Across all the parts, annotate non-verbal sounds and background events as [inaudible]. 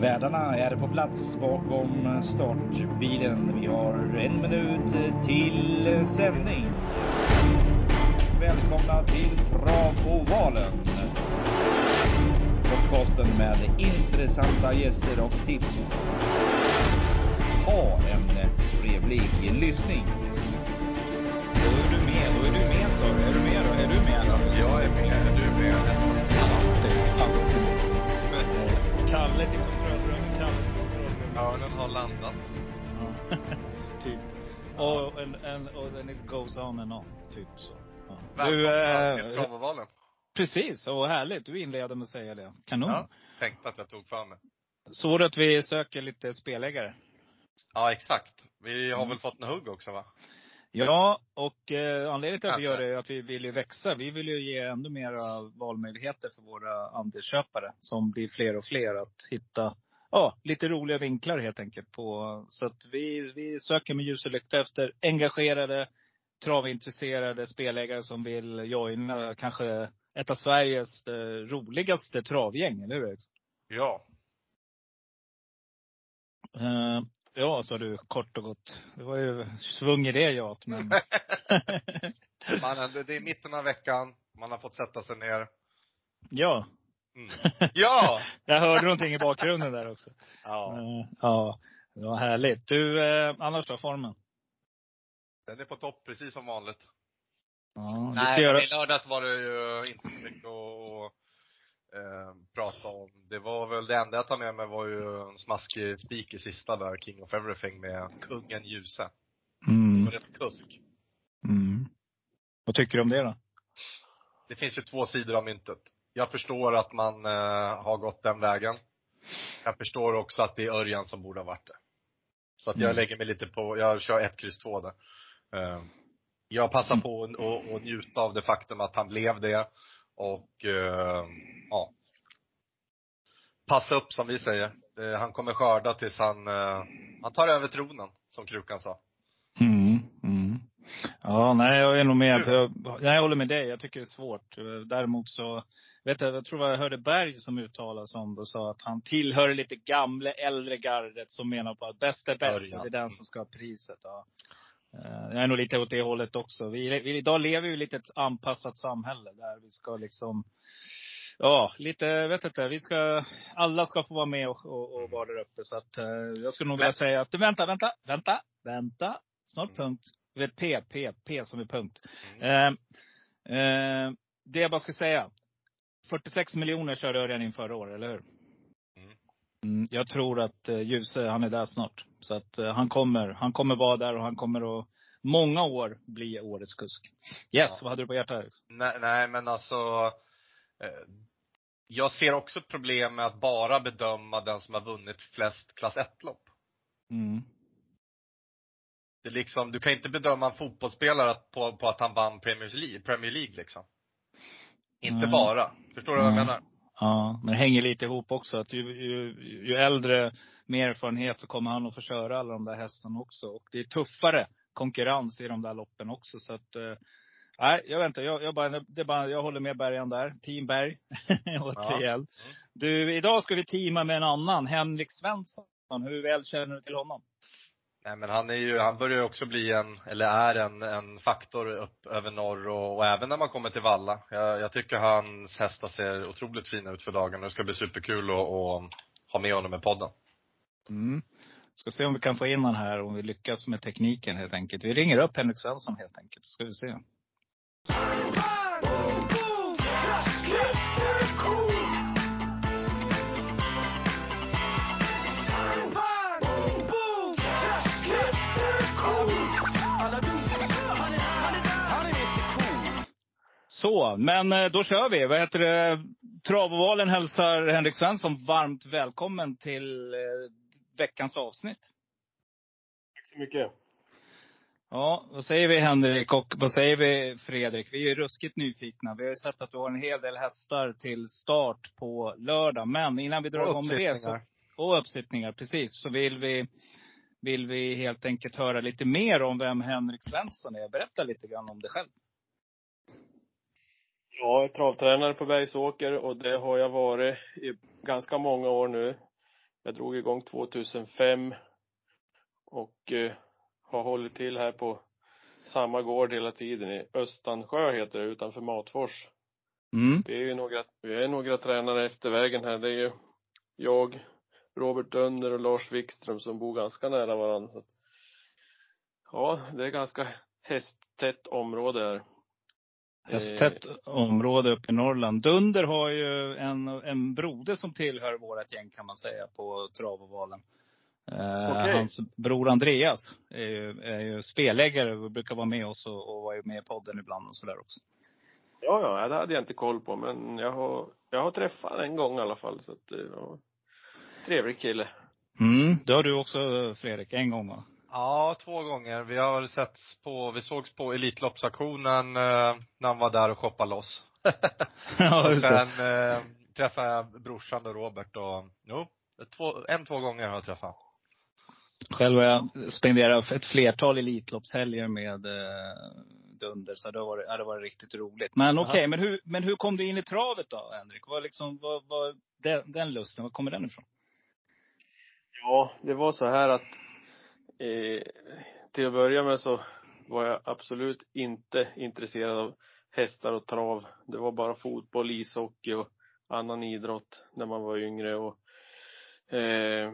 Värdarna är på plats bakom startbilen. Vi har en minut till sändning. Välkomna till Travovalen. Podcasten med intressanta gäster och tips. Ha en trevlig lyssning. Då är du med. Då är du med sa du. Är du med då? Är du med då? Jag är med. Är du med? Alltid. Alltid. Kalle till Örnen har landat. Ja. [laughs] typ. Och, en, en, och then it goes on and on. Typ så. Ja. Välkomna till eh, Travovalen. precis. Och härligt. Du inleder med att säga det. Kanon. Ja, tänkte att jag tog för mig. Såg du att vi söker lite spelägare? Ja, exakt. Vi har Mm. väl fått en hugg också va? Ja, och eh, anledningen till att vi gör det är att vi vill ju växa. Vi vill ju ge ännu mera valmöjligheter för våra andelsköpare som blir fler och fler att hitta ja, lite roliga vinklar helt enkelt på. Så att vi, vi söker med ljus och lykta efter engagerade, travintresserade spelägare som vill joina kanske ett av Sveriges eh, roligaste travgäng, eller hur? Ja. Eh, ja, sa du kort och gott. Det var ju svung i det ja, men [laughs] Man, det det är mitten av veckan. Man har fått sätta sig ner. ja. Mm. [laughs] Ja! Jag hörde någonting i bakgrunden där också. Ja. Eh, Ja, det var härligt. Du, eh, annars då, formen? Den är på topp precis som vanligt. Ja, Nej, men göra... i lördags var det ju inte så mycket att eh, prata om. Det var väl det enda jag tar med mig var ju en smaskig spik i sista där, King of Everything med kungen Ljuse. Det Mm, var rätt kusk. mm. Vad tycker du om det då? det finns ju två sidor av myntet. Jag förstår att man eh, har gått den vägen. Jag förstår också att det är Örjan som borde ha varit det. Så att jag Mm. lägger mig lite på, jag kör ett kryss två där. Eh, jag passar Mm. på att njuta av det faktum att han blev det. Och eh, ja. Passa upp som vi säger. Eh, han kommer skörda tills han, eh, han tar över tronen, som Krukan sa. Ja, nej jag är nog med. Jag, nej, jag håller med dig. Jag tycker det är svårt. Däremot så, vet jag, jag tror jag hörde Berg som uttalade sig om det och sa att han tillhör lite gamla, äldre gardet som menar på att bäst är bäst det är den som ska ha priset. Ja. Eh, Jag är nog lite åt det hållet också. Vi, vi, idag lever vi i lite ett anpassat samhälle där vi ska liksom Ja, lite, vet inte, vi ska, alla ska få vara med och, och, och vara där uppe. Så att, eh, jag skulle nog vilja säga att, vänta, vänta, vänta, vänta. Snart punkt. Du vet P, P, P som är punkt. Mm. Eh, eh, det jag bara ska säga. 46 miljoner körde Örjan in förra året, eller hur? Mm. Mm, jag tror att eh, Ljuse, han är där snart. Så att eh, han kommer, han kommer vara där och han kommer att många år bli årets kusk. Yes, Ja. vad hade du på hjärtat? Nej, nej men alltså eh, Jag ser också problem med att bara bedöma den som har vunnit flest klass 1-lopp. Mm. Det liksom, du kan inte bedöma en fotbollsspelare på, på att han vann Premier League, Premier League liksom. Inte Nej. bara. Förstår du vad jag Nej. menar? Ja, men det hänger lite ihop också. Att ju, ju, ju äldre, mer erfarenhet så kommer han att få köra alla de där hästarna också. Och det är tuffare konkurrens i de där loppen också. Så att, eh, nej, jag vet inte. Jag, jag, bara, det bara, jag håller med Bergan där. Team Berg. [laughs] Återigen. Du, idag ska vi teama med en annan. Henrik Svensson. Hur väl känner du till honom? Nej men han är ju, han börjar ju också bli en, eller är en, en faktor upp över norr och, och även när man kommer till Valla. Jag, jag tycker hans hästar ser otroligt fina ut för dagen och det ska bli superkul att, att ha med honom i podden. Mm. Ska se om vi kan få in honom här, om vi lyckas med tekniken helt enkelt. Vi ringer upp Henrik Svensson helt enkelt, så ska vi se. Så, men eh, då kör vi. Vad heter det? Travovalen hälsar Henrik Svensson varmt välkommen till eh, veckans avsnitt. Tack så mycket. Ja, vad säger vi Henrik och vad säger vi Fredrik? Vi är ruskigt nyfikna. Vi har ju sett att du har en hel del hästar till start på lördag. Men innan vi drar igång med det så, och uppsittningar, precis. Så vill vi, vill vi helt enkelt höra lite mer om vem Henrik Svensson är. Berätta lite grann om dig själv. Jag är travtränare på Bergsåker och det har jag varit i ganska många år nu. jag drog igång 2005 och eh, har hållit till här på samma gård hela tiden i Östansjö heter det utanför Matfors. Mm. Vi är ju några, vi är några tränare efter vägen här. Det är ju jag, Robert Dunder och Lars Wikström som bor ganska nära varandra. Så att, ja, det är ganska hästtätt område här. Hästtätt område uppe i Norrland. Dunder har ju en, en broder som tillhör vårt gäng kan man säga på Travovalen. Eh, Okej. Hans bror Andreas är ju, är ju spelägare och brukar vara med oss och, och vara med i podden ibland och sådär också. Ja, ja, det hade jag inte koll på men jag har, jag har träffat en gång i alla fall så att, eh, ja, trevlig kille. Mm, det har du också Fredrik, en gång va? Ja, två gånger. Vi har setts på, vi sågs på Elitloppsaktionen eh, när han var där och shoppade loss. [laughs] ja, och just sen det. eh, träffade jag brorsan och Robert och, jo, två, en, två gånger har jag träffat Själv har jag spenderat ett flertal Elitloppshelger med eh, Dunder, så det har varit, det har varit riktigt roligt. Men okej, men, hur, men hur kom du in i travet då, Henrik? Vad liksom, vad, vad, den, den lusten, var kommer den ifrån? Ja, det var så här att eh, till att börja med så var jag absolut inte intresserad av hästar och trav. Det var bara fotboll, ishockey och annan idrott när man var yngre och eh,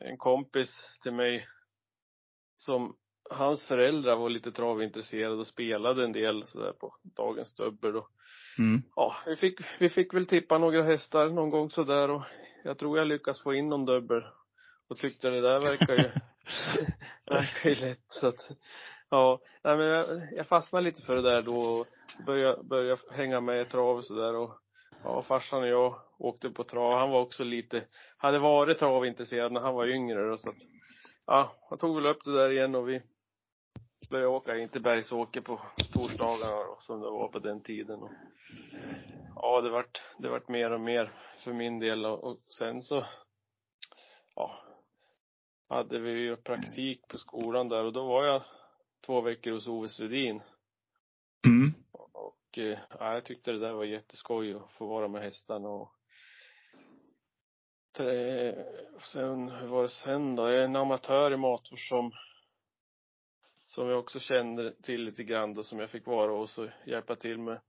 en kompis till mig som hans föräldrar var lite travintresserade och spelade en del sådär på dagens dubbel och Mm. ja, vi fick, vi fick väl tippa några hästar någon gång sådär och jag tror jag lyckas få in någon dubbel. Och tyckte det där verkar ju, [laughs] verkar ju lätt så att, ja, nej men jag, jag fastnade lite för det där då och började, började hänga med i trav och sådär och ja, farsan och jag åkte på trav. Han var också lite, hade varit travintresserad när han var yngre då så att, ja, han tog väl upp det där igen och vi började åka in till Bergsåker på torsdagarna då, som det var på den tiden och ja, det vart, det vart mer och mer för min del och, och sen så, ja, hade vi ju praktik på skolan där och då var jag två veckor hos Ove Svedin Mm. och eh, ja, jag tyckte det där var jätteskoj att få vara med hästarna och tre, sen, hur var det sen då? Jag är en amatör i Matfors som som jag också kände till lite grann då, som jag fick vara och hjälpa till med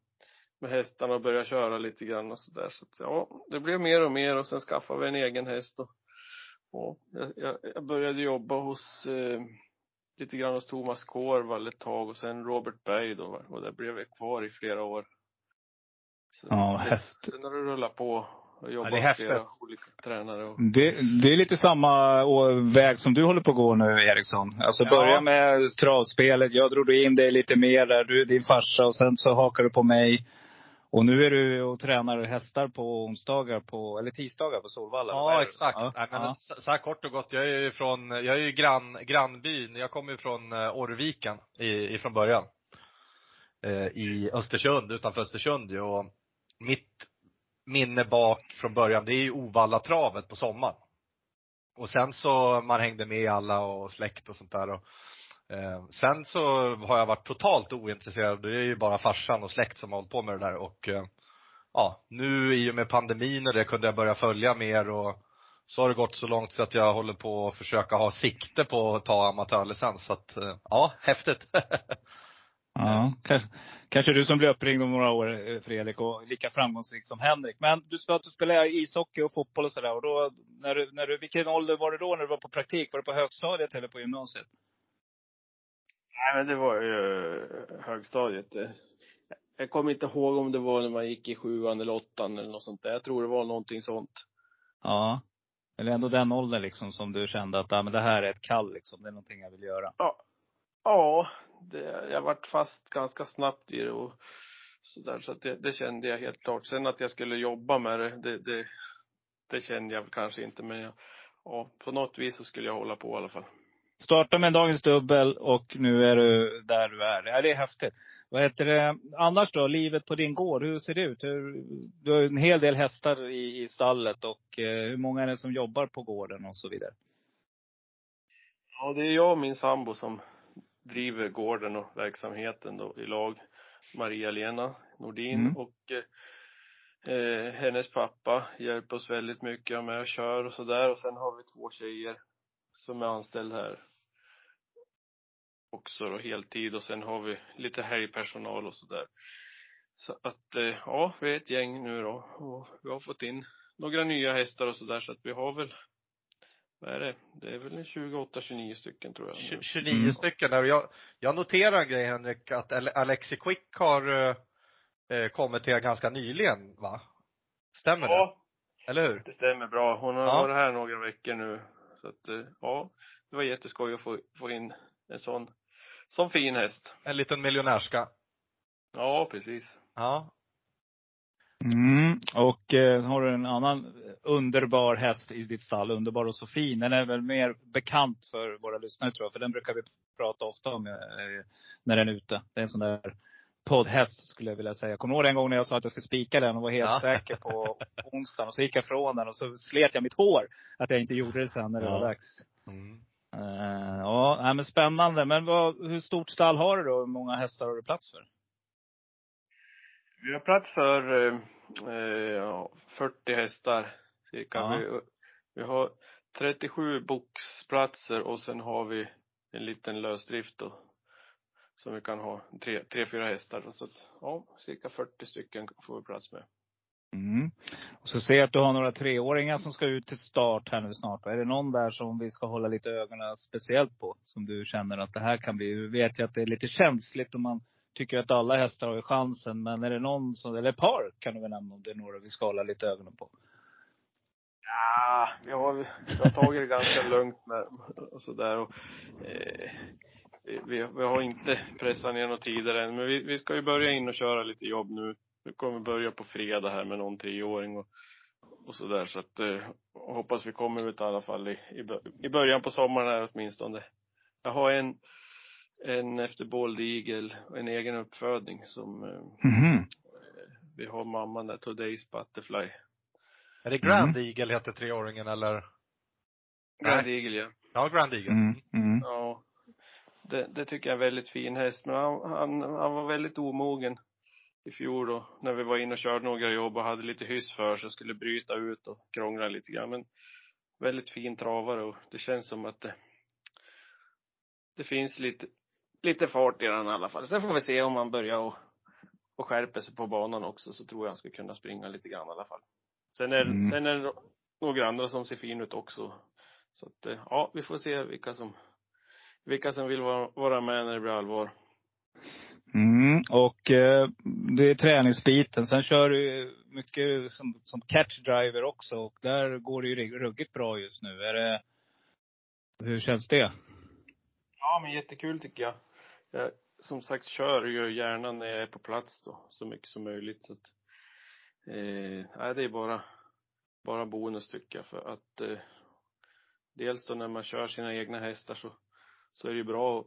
med hästarna och börja köra lite grann och sådär. Så att, ja, det blev mer och mer och sen skaffade vi en egen häst och, och jag, jag, började jobba hos eh, lite grann hos Thomas Kårvall ett tag och sen Robert Berg då och där blev jag kvar i flera år. Så Ja, häftigt. Sen har det rullat på och jobbat det är med flera olika tränare och Det, det är lite samma väg som du håller på att gå nu Eriksson. Alltså Ja. börja med travspelet. Jag drog in dig lite mer där. Du är din farsa och sen så hakar du på mig. Och nu är du och tränar hästar på onsdagar på, eller tisdagar på Solvalla. Ja, exakt. Ja, Nej, men ja. så här kort och gott, jag är ju från, jag är ju grann, grannbyn, jag kommer ju från eh, Orrviken i, ifrån början. Eh, I Östersund, utanför Östersund ju. Och mitt minne bak från början, det är ju Ovallatravet på sommaren. Och sen så, man hängde med alla och släkt och sånt där. Och, Eh, sen så har jag varit totalt ointresserad. Det är ju bara farsan och släkt som har hållit på med det där. Och eh, ja, nu i och med pandemin och det kunde jag börja följa mer och så har det gått så långt så att jag håller på att försöka ha sikte på att ta amatörlicens. Så att, eh, ja, häftigt. [laughs] Ja, kanske, kanske du som blir uppringd om några år eh, Fredrik och lika framgångsrik som Henrik. Men du sa att du spelade ishockey och fotboll och sådär. Och då, när du, när du, vilken ålder var du då när du var på praktik? Var det på högstadiet eller på gymnasiet? Nej men det var ju eh, högstadiet. Jag kommer inte ihåg om det var när man gick i sjuan eller åttan eller något sånt där. Jag tror det var någonting sånt. Ja. Eller ändå den åldern liksom som du kände att, ja men det här är ett kall liksom. Det är någonting jag vill göra. Ja, det, jag vart fast ganska snabbt i det och sådär. Så att det, det kände jag helt klart. Sen att jag skulle jobba med det, det, det, det kände jag kanske inte. Men jag, ja, på något vis så skulle jag hålla på i alla fall. Starta med dagens dubbel och nu är du där du är. Ja, det är häftigt. Vad heter det? Annars då, livet på din gård, hur ser det ut? Hur, du har en hel del hästar i, i stallet och eh, hur många är det som jobbar på gården och så vidare? Ja, det är jag och min sambo som driver gården och verksamheten då i lag. Maria-Lena Nordin Mm. och Eh, hennes pappa hjälper oss väldigt mycket, med och kör och sådär och sen har vi två tjejer som är anställda här också då heltid och sen har vi lite helgpersonal och sådär. Så att, eh, ja, vi är ett gäng nu då och vi har fått in några nya hästar och sådär så att vi har väl, vad är det? Det är väl en 28-29 stycken tror jag. nu. 29 Mm. stycken jag, jag noterar en grej Henrik, att Ale- Alexi Quick har eh, eh, kommit till ganska nyligen va? Stämmer det? Ja, Eller hur? det stämmer bra. Hon har Ja. varit här några veckor nu. Så att, eh, ja, det var jätteskoj att få, få in en sån, sån fin häst. En liten miljonärska. Ja, precis. Ja. Mm. Och eh, har du en annan underbar häst i ditt stall, underbar och så fin. Den är väl mer bekant för våra lyssnare tror jag, för den brukar vi prata ofta om eh, när den är ute. Det är en sån där poddhäst skulle jag vilja säga. Jag kommer ihåg en gång när jag sa att jag skulle spika den och var helt Ja. säker på onsdagen. Och så gick jag från den och så slet jag mitt hår. Att jag inte gjorde det sen när det Ja. var dags. Mm. Eh, ja, men spännande. Men vad, hur stort stall har du då? Hur många hästar har du plats för? Vi har plats för eh, eh, ja, 40 hästar cirka. Ja. Vi, vi har 37 boxplatser och sen har vi en liten lösdrift då. Som vi kan ha tre, tre fyra hästar. Så att, ja, cirka 40 stycken får vi plats med. Mm. Och så ser jag att du har några treåringar som ska ut till start här nu snart. Är det någon där som vi ska hålla lite ögonen speciellt på? Som du känner att det här kan bli, vi vet ju att det är lite känsligt om man tycker att alla hästar har ju chansen. Men är det någon som, eller ett par kan du väl nämna om det är några vi ska hålla lite ögonen på? Ja, vi har, vi har tagit det ganska lugnt med och sådär och eh, vi, vi har inte pressat ner några tider än, men vi, vi ska ju börja in och köra lite jobb nu. Vi kommer börja på fredag här med någon treåring och, och sådär så att eh, hoppas vi kommer ut i alla fall i, i, bör- i början på sommaren här åtminstone. Jag har en, en efter Bold Eagle, en egen uppfödning som eh, Mhm. vi har mamman där, Today's Butterfly. Är det Grand Eagle heter treåringen eller? Grand Eagle ja. Ja, Grand Eagle. Mm. Mm. Ja. Det, det tycker jag är en väldigt fin häst. Men han, han, han var väldigt omogen i fjol då. När vi var inne och körde några jobb och hade lite hyss för sig. Skulle bryta ut och krångla lite grann. Men väldigt fin travare och det känns som att det, det finns lite, lite fart i den i alla fall. Sen får vi se om han börjar och, och skärper sig på banan också. Så tror jag han ska kunna springa lite grann i alla fall. Sen är, Mm. sen är det några andra som ser fin ut också. Så att, eh, ja, vi får se vilka som vilka som vill vara, med när det blir allvar. Mm. Och eh, det är träningsbiten. Sen kör du mycket som, som catch driver också. Och där går det ju ruggigt bra just nu. Är det, hur känns det? Ja, men jättekul tycker jag. Jag som sagt kör ju gärna när jag är på plats då, så mycket som möjligt. Så att, eh, nej, det är bara, bara bonus tycker jag. För att eh, dels då när man kör sina egna hästar så, så är det ju bra att,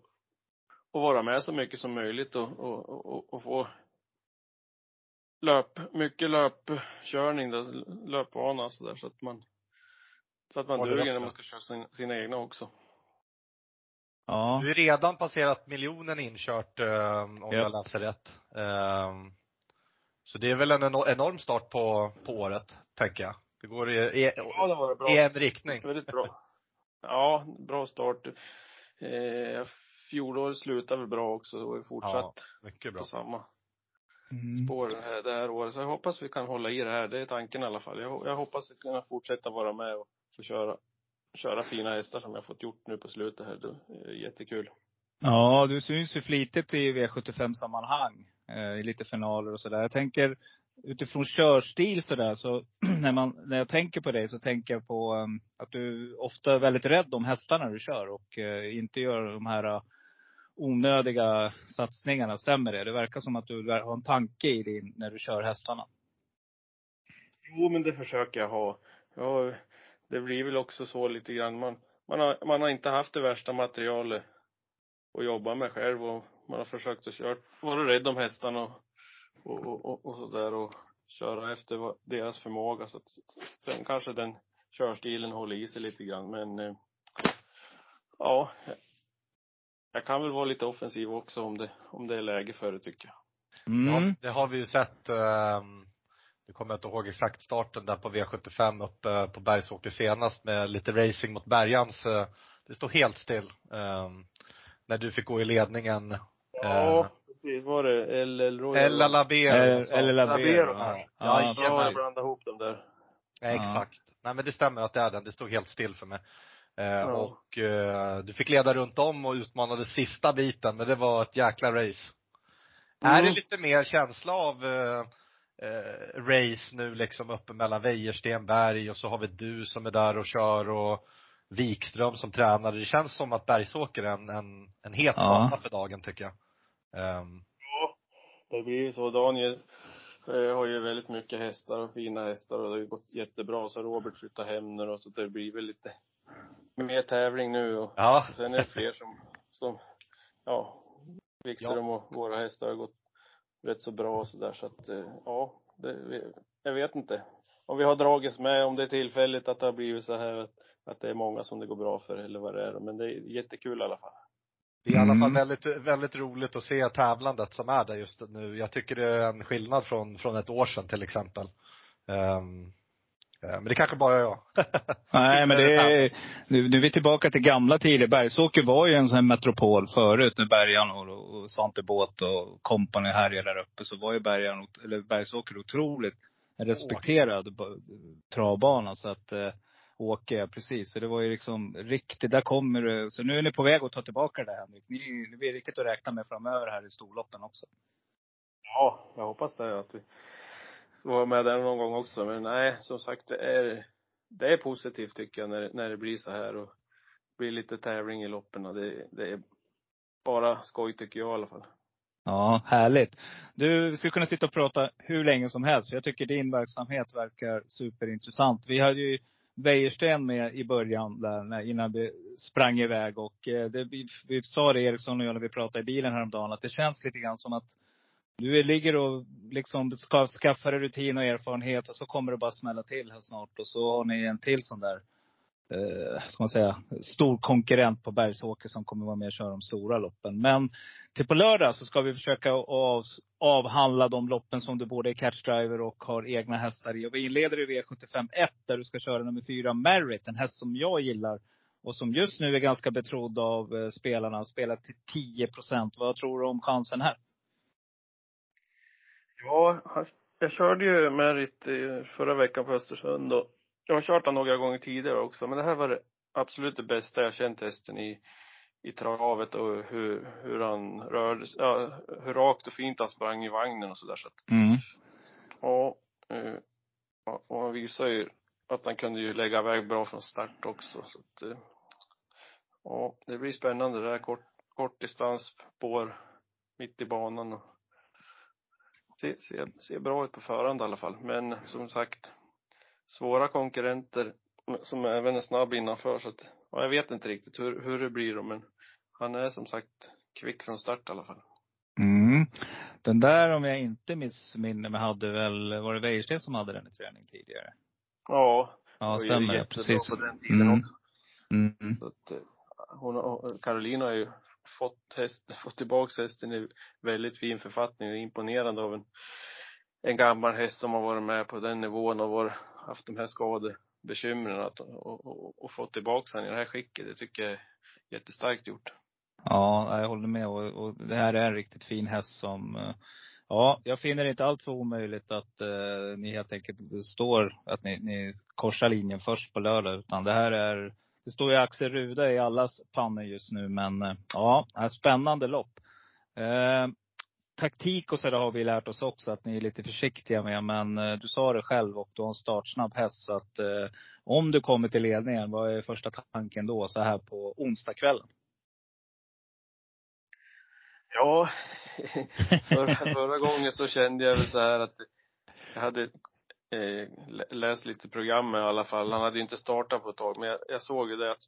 att vara med så mycket som möjligt och, och, och, och få löp, mycket löpkörning löpvana och sådär så att man så att man Håller duger när man ska köra sina, sina egna också. Ja. Du har redan passerat miljonen inkört eh, om Ja. jag läser rätt. Eh, så det är väl en eno- enorm start på, på året, tänker jag. Det går i, i, Ja, det var bra. i en riktning. Väldigt bra. [laughs] Ja, bra start. Eh, fjolåret slutade väl bra också och är fortsatt Mycket bra. på samma Mm. spår det här, det här året. Så jag hoppas vi kan hålla i det här. Det är tanken i alla fall. Jag, jag hoppas att kunna fortsätta vara med och få köra, köra fina hästar som jag fått gjort nu på slutet här. Det är jättekul. Ja, du syns ju flitigt i V75-sammanhang. Eh, I lite finaler och sådär. Jag tänker utifrån körstil sådär, så [clears throat] när, man, när jag tänker på dig så tänker jag på um, att du ofta är väldigt rädd om hästarna du kör och uh, inte gör de här uh, onödiga satsningarna. Stämmer det? Det verkar som att du har en tanke i din, när du kör hästarna. Jo, men det försöker jag ha. Ja, det blir väl också så lite grann. Man, man, har, man har inte haft det värsta materialet att jobba med själv och man har försökt att köra, vara rädd om hästarna och, och, och, och, och sådär och köra efter deras förmåga. Så att, sen kanske den körstilen håller i sig lite grann, men eh, ja, jag kan väl vara lite offensiv också om det, om det är läge för det tycker jag. Mm. Ja, det har vi ju sett. ehm, nu kommer jag inte ihåg exakt starten där på V75 uppe på Bergsåker senast med lite racing mot Bergans. Det stod helt still. Um, när du fick gå i ledningen. Ja, precis. Var det LL Royal? Eller Labero. Eller Labero. Ja, Ja, Ja, jag blandade ihop dem där. Ja, exakt. Nej men det stämmer att det är den. Det stod helt still för mig. Eh, Och eh, du fick leda runt om och utmanade sista biten, men det var ett jäkla race. Är det Mm. lite mer känsla av eh, eh, race nu liksom uppe mellan Wäjersten, och så har vi du som är där och kör och Wikström som tränare. Det känns som att Bergsåker är en, en, en het Ja. bana för dagen tycker jag. Ehm, Det blir ju så. Daniel eh, har ju väldigt mycket hästar och fina hästar och det har gått jättebra. Så Robert flyttar hem nu och så det blir väl lite mer tävling nu och ja, sen är det fler som, som ja, Wikström och våra hästar har gått rätt så bra och sådär så att, eh, ja, det, jag vet inte. Om vi har dragits med, om det är tillfälligt att det har blivit så här att, att det är många som det går bra för eller vad det är. Men det är jättekul i alla fall. Det är i alla fall Mm. väldigt, väldigt roligt att se tävlandet som är där just nu. Jag tycker det är en skillnad från, från ett år sedan till exempel. Eh, men det kanske bara är jag. [laughs] Nej, men det är, nu, nu är vi tillbaka till gamla tider. Bergsåker var ju en sån här metropol förut när Bergan och, och Svante Båt och kompani härjade där uppe. Så var ju Bergan, eller Bergsåker otroligt respekterad på- travbana. Så att eh, Åke, ja, precis. Så det var ju liksom riktigt, där kommer det. Så nu är ni på väg att ta tillbaka det här Henrik. Ni, ni blir riktigt att räkna med framöver här i storloppen också. Ja, jag hoppas det att vi vara med där någon gång också. Men nej, som sagt det är, det är positivt tycker jag när, när det blir så här och blir lite tävling i loppen. Det, det är bara skoj tycker jag i alla fall. Ja, härligt. Du, vi skulle kunna sitta och prata hur länge som helst. För jag tycker din verksamhet verkar superintressant. Vi hade ju Wäjersten med i början där, innan det sprang iväg. Och eh, det, vi, vi sa det Eriksson och jag när vi pratade i bilen häromdagen, att det känns lite grann som att du ligger och liksom ska skaffa dig rutin och erfarenhet och så kommer det bara smälla till här snart. Och så har ni en till sån där, eh, ska man säga, stor konkurrent på Bergsåker som kommer vara med och köra de stora loppen. Men till på lördag så ska vi försöka av, avhandla de loppen som du både är catchdriver och har egna hästar i. Och vi inleder i V75 1 där du ska köra nummer fyra Merit, en häst som jag gillar. Och som just nu är ganska betrodd av eh, spelarna. Spelar till 10 procent. Vad tror du om chansen här? Ja, jag körde ju Merit förra veckan på Östersund och jag har kört han några gånger tidigare också. Men det här var det absolut det bästa jag känt hästen i, i travet och hur, hur han rörde sig, ja, hur rakt och fint han sprang i vagnen och sådär. Så att Mm. Ja, eh, och han visar ju att han kunde ju lägga iväg bra från start också. Så att, eh, ja, det blir spännande det här. Kort, kort distans, spår, mitt i banan och ser, ser, ser bra ut på förhand i alla fall. Men som sagt, svåra konkurrenter som även är snabb innanför så att, ja, jag vet inte riktigt hur, hur det blir då men han är som sagt kvick från start i alla fall. Mm. Den där om jag inte missminner mig hade väl, var det Wäjersten som hade den i träning tidigare? Ja, Ja, stämmer. jättebra Precis. på den tiden Mm. också. Mm. Så att, eh, hon har, Caroline har ju fått häst, fått tillbaks hästen i väldigt fin författning. Det är imponerande av en, en gammal häst som har varit med på den nivån och var, haft de här skadebekymren att, och, och, och fått tillbaka honom i det här skicket. Det tycker jag är jättestarkt gjort. Ja, jag håller med. Och, och det här är en riktigt fin häst som, eh, ja, jag finner det inte alltför omöjligt att eh, ni helt enkelt står, att ni, ni korsar linjen först på lördag. Utan det här är, det står ju Axel Ruda i allas pannor just nu. Men eh, ja, det är spännande lopp. Eh, taktik och så där har vi lärt oss också att ni är lite försiktiga med. Men eh, du sa det själv och du har en startsnabb häst. Så att eh, om du kommer till ledningen, vad är första tanken då så här på onsdagskvällen? Ja, [laughs] förra, förra gången så kände jag väl så här att jag hade eh, läst lite program i alla fall. Han hade ju inte startat på ett tag, men jag, jag såg ju det att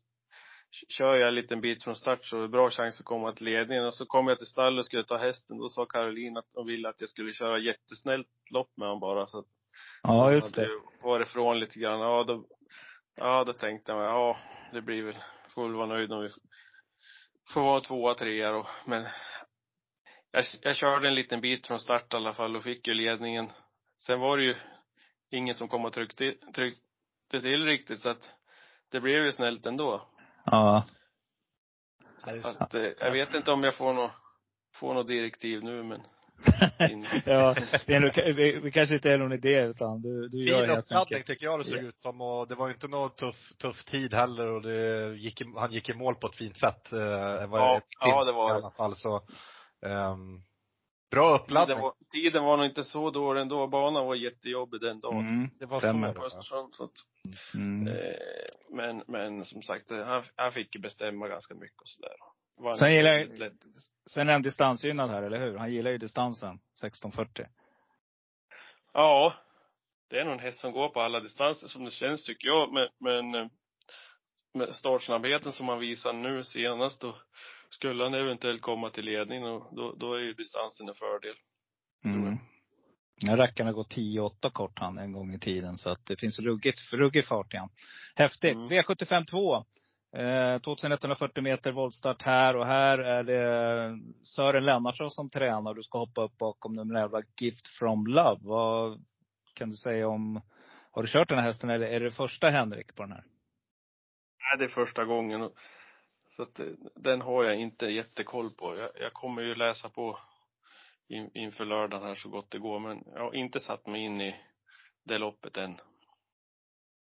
kör jag en liten bit från start så är det bra chans att komma till ledningen. Och så kom jag till stallet och skulle ta hästen. Då sa Caroline att hon ville att jag skulle köra jättesnällt lopp med honom bara. Så att Ja, just det. varit ifrån lite grann. Ja, då, ja, då tänkte jag mig, ja, det blir väl, får väl vara nöjd om vi får vara tvåa, trea då. Men jag, jag körde en liten bit från start i alla fall och fick ju ledningen. Sen var det ju ingen som kom och tryckte, tryckte till riktigt så att det blev ju snällt ändå. Ja. Att, eh, jag vet inte om jag får något, får något direktiv nu men. [laughs] Ja, det, är nog, det, det kanske inte är någon idé utan du, du gör Fin helt uppladdning enkelt. tycker jag det såg ut som och det var ju inte någon tuff, tuff tid heller och det gick, han gick i mål på ett fint sätt. Eh, vad Ja, ja, det var I alla fall så, ehm, bra uppladdning. Tiden var, tiden var nog inte så dålig ändå. Banan var jättejobbig den dagen. Mm, Det var stämmer. så. Östersund, så att, Mm. eh, men, men som sagt, han, han fick ju bestämma ganska mycket och sådär. Sen gillar jag-. Sen är han distansgynnad här, eller hur? Han gillar ju distansen, 1640. Ja. Det är nog en häst som går på alla distanser som det känns tycker jag. Men, men eh, med startsnabbheten som han visar nu senast då skulle han eventuellt komma till ledning och då, då är ju distansen en fördel. Mm. Den rackaren har gått 10-8 kort han en gång i tiden. Så att det finns ruggigt, ruggig fart i han. Häftigt. Mm. V75 2. Eh, 2140 meter voltstart här och här är det Sören Lennartsson som tränar. Du ska hoppa upp bakom den jävla Gift from Love. Vad kan du säga om, har du kört den här hästen eller är det första Henrik på den här? Nej, det är första gången. Så att eh, den har jag inte jättekoll på. Jag, jag kommer ju läsa på in, inför lördagen här så gott det går. Men jag har inte satt mig in i det loppet än.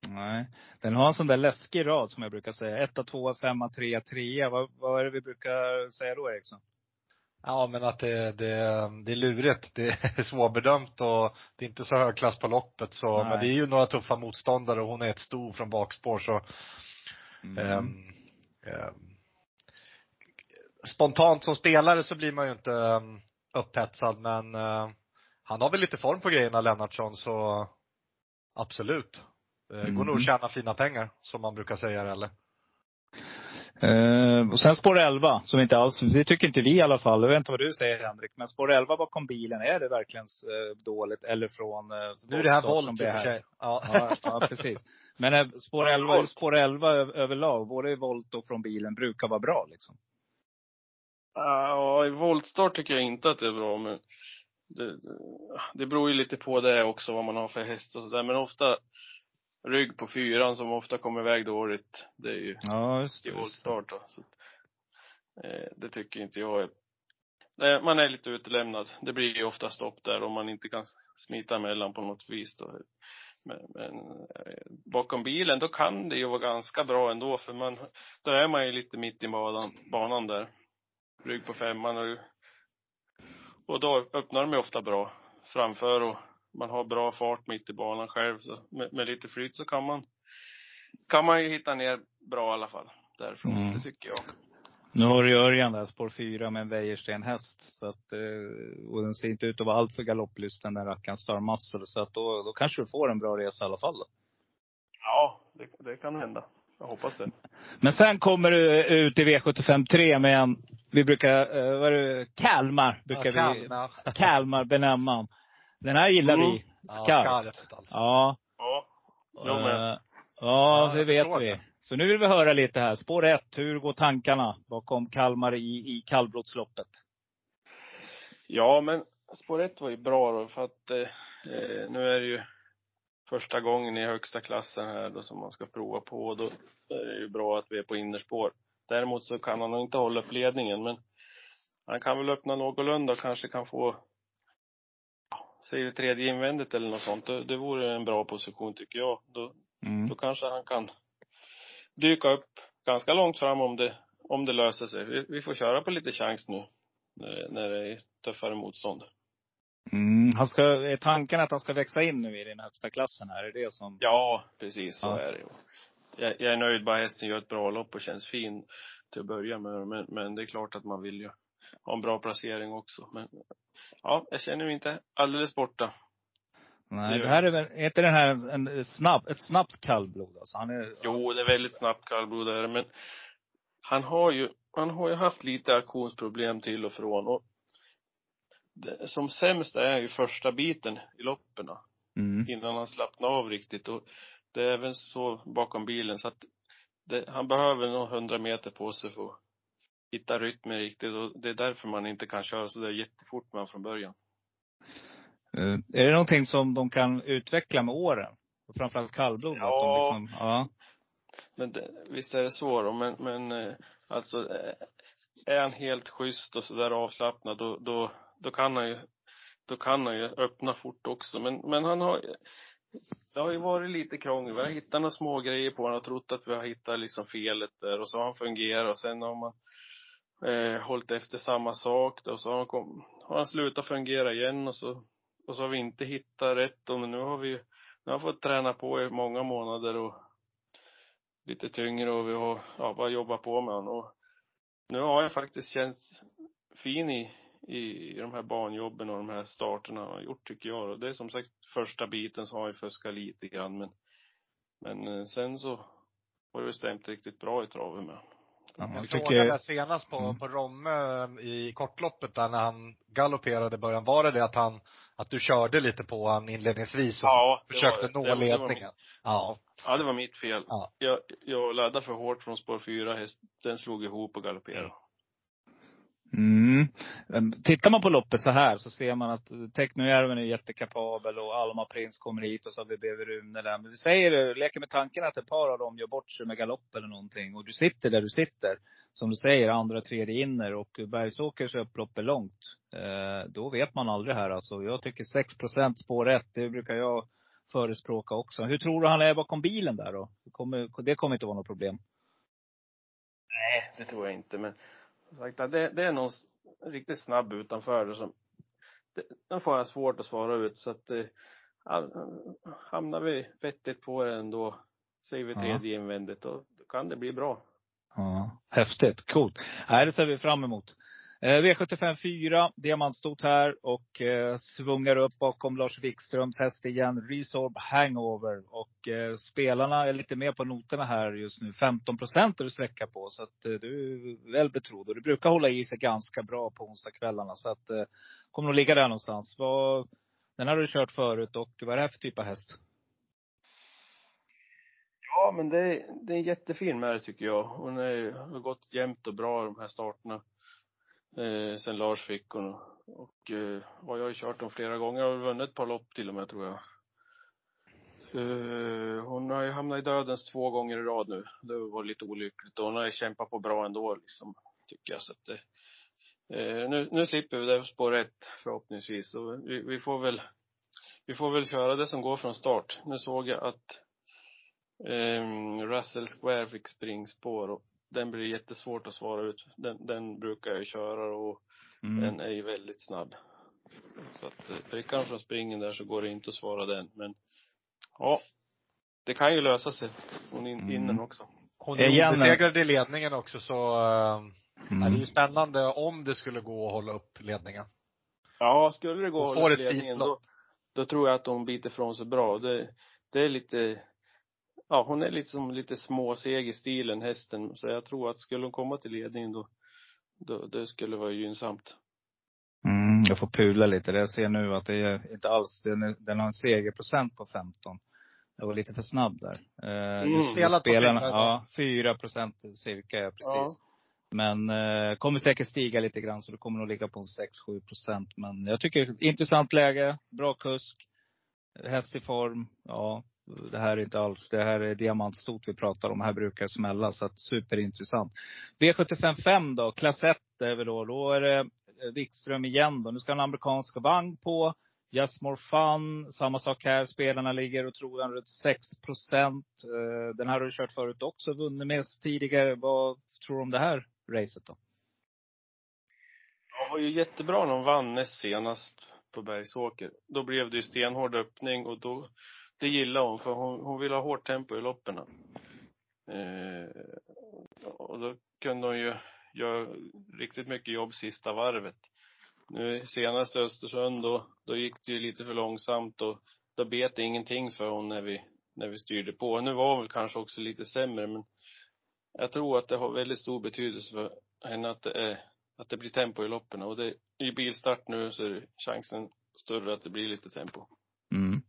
Nej. Den har en sån där läskig rad som jag brukar säga. 1, 2, 5, 3, 3. Vad, vad är det vi brukar säga då Eriksson? Ja men att det, det, det är lurigt. Det är [laughs] svårbedömt och det är inte så hög klass på loppet så, Nej. men det är ju några tuffa motståndare och hon är ett sto från bakspår så Mm. Ehm, ehm, spontant som spelare så blir man ju inte um, upphetsad men eh, han har väl lite form på grejerna Lennartsson så absolut. Det går Mm. nog att tjäna fina pengar som man brukar säga eller? Eh, och sen spår 11, som inte alls, det tycker inte vi i alla fall. Jag vet inte vad du säger Henrik. Men spår 11 bakom bilen, är det verkligen eh, dåligt? Eller från eh, Nu är det här volt i och för här? sig. Ja. Ja, ja, precis. Men eh, spår 11, spår 11 ö- överlag, både i volt och från bilen, brukar vara bra liksom. Ja, i voltstart tycker jag inte att det är bra men det, det, beror ju lite på det också vad man har för häst och sådär. Men ofta rygg på fyran som ofta kommer iväg dåligt. Det är ju Ja, just i det. voltstart då. Så, eh, det tycker inte jag är Nej, man är lite utelämnad. Det blir ju ofta stopp där om man inte kan smita emellan på något vis då. Men, men eh, bakom bilen, då kan det ju vara ganska bra ändå för man, då är man ju lite mitt i banan, banan där. Rygg på femman och, och då öppnar de ju ofta bra framför och man har bra fart mitt i banan själv så med, med lite flyt så kan man, kan man ju hitta ner bra i alla fall därifrån. Mm. Det tycker jag. Nu har du Örjan där, spår 4 med en Wäjersten häst. Så att, eh, och den ser inte ut att vara alltför galopplysten den rackaren, Star Muscle. Så att då, då kanske du får en bra resa i alla fall då. Ja, det, det kan hända. Jag hoppas det. Men sen kommer du ut i V75 3 med en, vi brukar, eh, vad är det, Kalmar brukar Ja, vi, Kalmar. Kalmar benämna. Den här gillar Mm. vi Ja, skarpt. skarpt alltså. Ja. Ja. Jag med. Eh, ja, det vet vi. det. Så nu vill vi höra lite här. Spår 1, hur går tankarna bakom Kalmar i, i kallblodsloppet? Ja, men spår ett var ju bra då för att eh, eh, nu är det ju första gången i högsta klassen här då som man ska prova på då är det ju bra att vi är på innerspår. Däremot så kan han nog inte hålla upp ledningen men han kan väl öppna någorlunda och kanske kan få säg det tredje invändigt eller något sånt. Det, det vore en bra position tycker jag. Då, Mm. då kanske han kan dyka upp ganska långt fram om det, om det löser sig. Vi, vi får köra på lite chans nu när, det- när det är tuffare motstånd. Mm. Han ska, är tanken att han ska växa in nu i den högsta klassen här? Är det som? Ja, precis så Ja. är det. Jag, jag är nöjd bara hästen gör ett bra lopp och känns fin till att börja med. Men, men det är klart att man vill ju ha en bra placering också. Men ja, jag känner mig inte alldeles borta. Nej, Det här är väl, är inte den här en, snabb, ett snabbt kallblod alltså? Han är, Jo, det är väldigt snabbt kallblod är det, men han har ju, han har ju haft lite aktionsproblem till och från och som sämst är ju första biten i loppen mm. innan han slappnar av riktigt och det är även så bakom bilen så att det, han behöver nog hundra meter på sig för att hitta rytmen riktigt och det är därför man inte kan köra så där jättefort med han från början. Eh, är det någonting som de kan utveckla med åren? Och framförallt kallblod? Ja. Liksom, ja. Men det, visst är det så då, men, men eh, alltså eh, är han helt schysst och sådär avslappnad då, då, då kan han ju, då kan han ju öppna fort också. Men, men han har, det har ju varit lite krångel. Vi har hittat några små grejer på honom. Och trott att vi har hittat liksom felet där och så har han fungerat. Och sen har man eh, hållit efter samma sak då, och så har han, kom, har han slutat fungera igen och så, och så har vi inte hittat rätt. Och men nu har vi ju, nu har han fått träna på i många månader och lite tyngre. Och vi har, ja, bara jobbat på med honom. Och nu har jag faktiskt känts fin i, i, i de här banjobben och de här starterna han har gjort tycker jag. Och det är som sagt första biten så har han fuskat lite grann men, men eh, sen så har det stämt riktigt bra i travet med. Ja, En jag tycker, där senast på, Mm. på Romme i kortloppet där när han galopperade i början. Var det det att han, att du körde lite på han inledningsvis och Ja, försökte var- nå det ledningen? Ja. Ja, det var mitt fel. Ja. Jag, jag laddade för hårt från spår fyra, den slog ihop och galopperade. Mm. Tittar man på loppet så här så ser man att Teknojärven är jättekapabel och Alma Prins kommer hit och så har vi BV Rune där. Men vi säger, leker med tanken att ett par av dem gör bort sig med galopp eller någonting. Och du sitter där du sitter. Som du säger, andra, tredje inner och Bergsåkers upplopp är långt. Eh, då vet man aldrig här alltså. Jag tycker 6 spår rätt, det brukar jag förespråka också. Hur tror du han är bakom bilen där då? Det kommer, det kommer inte vara något problem. Nej, det tror jag inte. Men sagt, det, det är någon riktigt snabb utanför det som, det, den får jag svårt att svara ut. Så att, eh, ha- hamnar vi vettigt på det ändå, säger vi Ja. tredje invändigt, då kan det bli bra. Ja, häftigt. Coolt. Nej, det ser vi fram emot. Eh, V75 4, diamantstot här och eh, svungar upp bakom Lars Wikströms häst igen, Resorb Hangover. Och eh, spelarna är lite mer på noterna här just nu. 15 procent är du sträcka på. Så att eh, du är väl betrodd. Och du brukar hålla i sig ganska bra på onsdagskvällarna. Så att eh, kommer nog ligga där någonstans. Vad, den har du kört förut och vad är det här för typ av häst? Ja, men det, är- det är en jättefin med tycker jag. Hon är, har gått jämnt och bra de här starterna. Eh, sen Lars fick hon. Och eh, jag har ju kört dem flera gånger. och vunnit ett par lopp till och med tror jag. Eh, hon har ju hamnat i dödens två gånger i rad nu. Det var lite olyckligt. Och hon har ju kämpat på bra ändå liksom. Tycker jag. Så att det, eh, nu, nu slipper vi det spår ett förhoppningsvis. Så vi, vi får väl, vi får väl köra det som går från start. Nu såg jag att Um, Russell Square fick springspår och den blir jättesvårt att svara ut. Den, den brukar jag ju köra och Mm. den är ju väldigt snabb. Så att eh, prickar han från springen där så går det inte att svara den. Men ja, det kan ju lösa sig. Hon in, Mm. innan också. Hon Igen, är obesegrad i ledningen också så, eh, Mm. ja, det är ju spännande om det skulle gå att hålla upp ledningen. Ja, skulle det gå att hålla ett ledningen då, då tror jag att hon biter från sig bra. Det, det är lite, ja hon är lite som lite småseg i stilen hästen. Så jag tror att skulle hon komma till ledningen då, då det skulle vara gynnsamt. Mm, jag får pula lite. Det jag ser nu att det är inte alls, den, är, den har en segerprocent på 15. Jag var lite för snabb där. Eh, Mm. Spelat spelarna, fyra, ja, 4 procent cirka, ja, precis. Ja. Men eh, kommer säkert stiga lite grann så det kommer nog ligga på en 6-7 procent. Men jag tycker intressant läge, bra kusk, häst i form. Ja, det här är inte alls, det här är diamantstot vi pratar om. Här brukar det smälla så att superintressant. V755 då, klass 1 är vi då. Då är det eh, Wikström igen då. Nu ska en amerikansk vagn på. Just more fun. Samma sak här. Spelarna ligger och tror runt 6 procent. Eh, den här har du kört förut också. Vunnit mest tidigare. Vad tror du om det här racet då? Det var ju jättebra när hon vann näst senast på Bergsåker. Då blev det ju stenhård öppning och då, det gillade hon för hon, hon vill ha hårt tempo i loppen. Eh, och då kunde hon ju göra riktigt mycket jobb sista varvet. Nu senast i Östersund då, då gick det ju lite för långsamt och då bet det ingenting för hon när vi, när vi styrde på. Nu var hon väl kanske också lite sämre men jag tror att det har väldigt stor betydelse för henne att det är att det blir tempo i loppen och det, i bilstart nu så är chansen större att det blir lite tempo. Mm.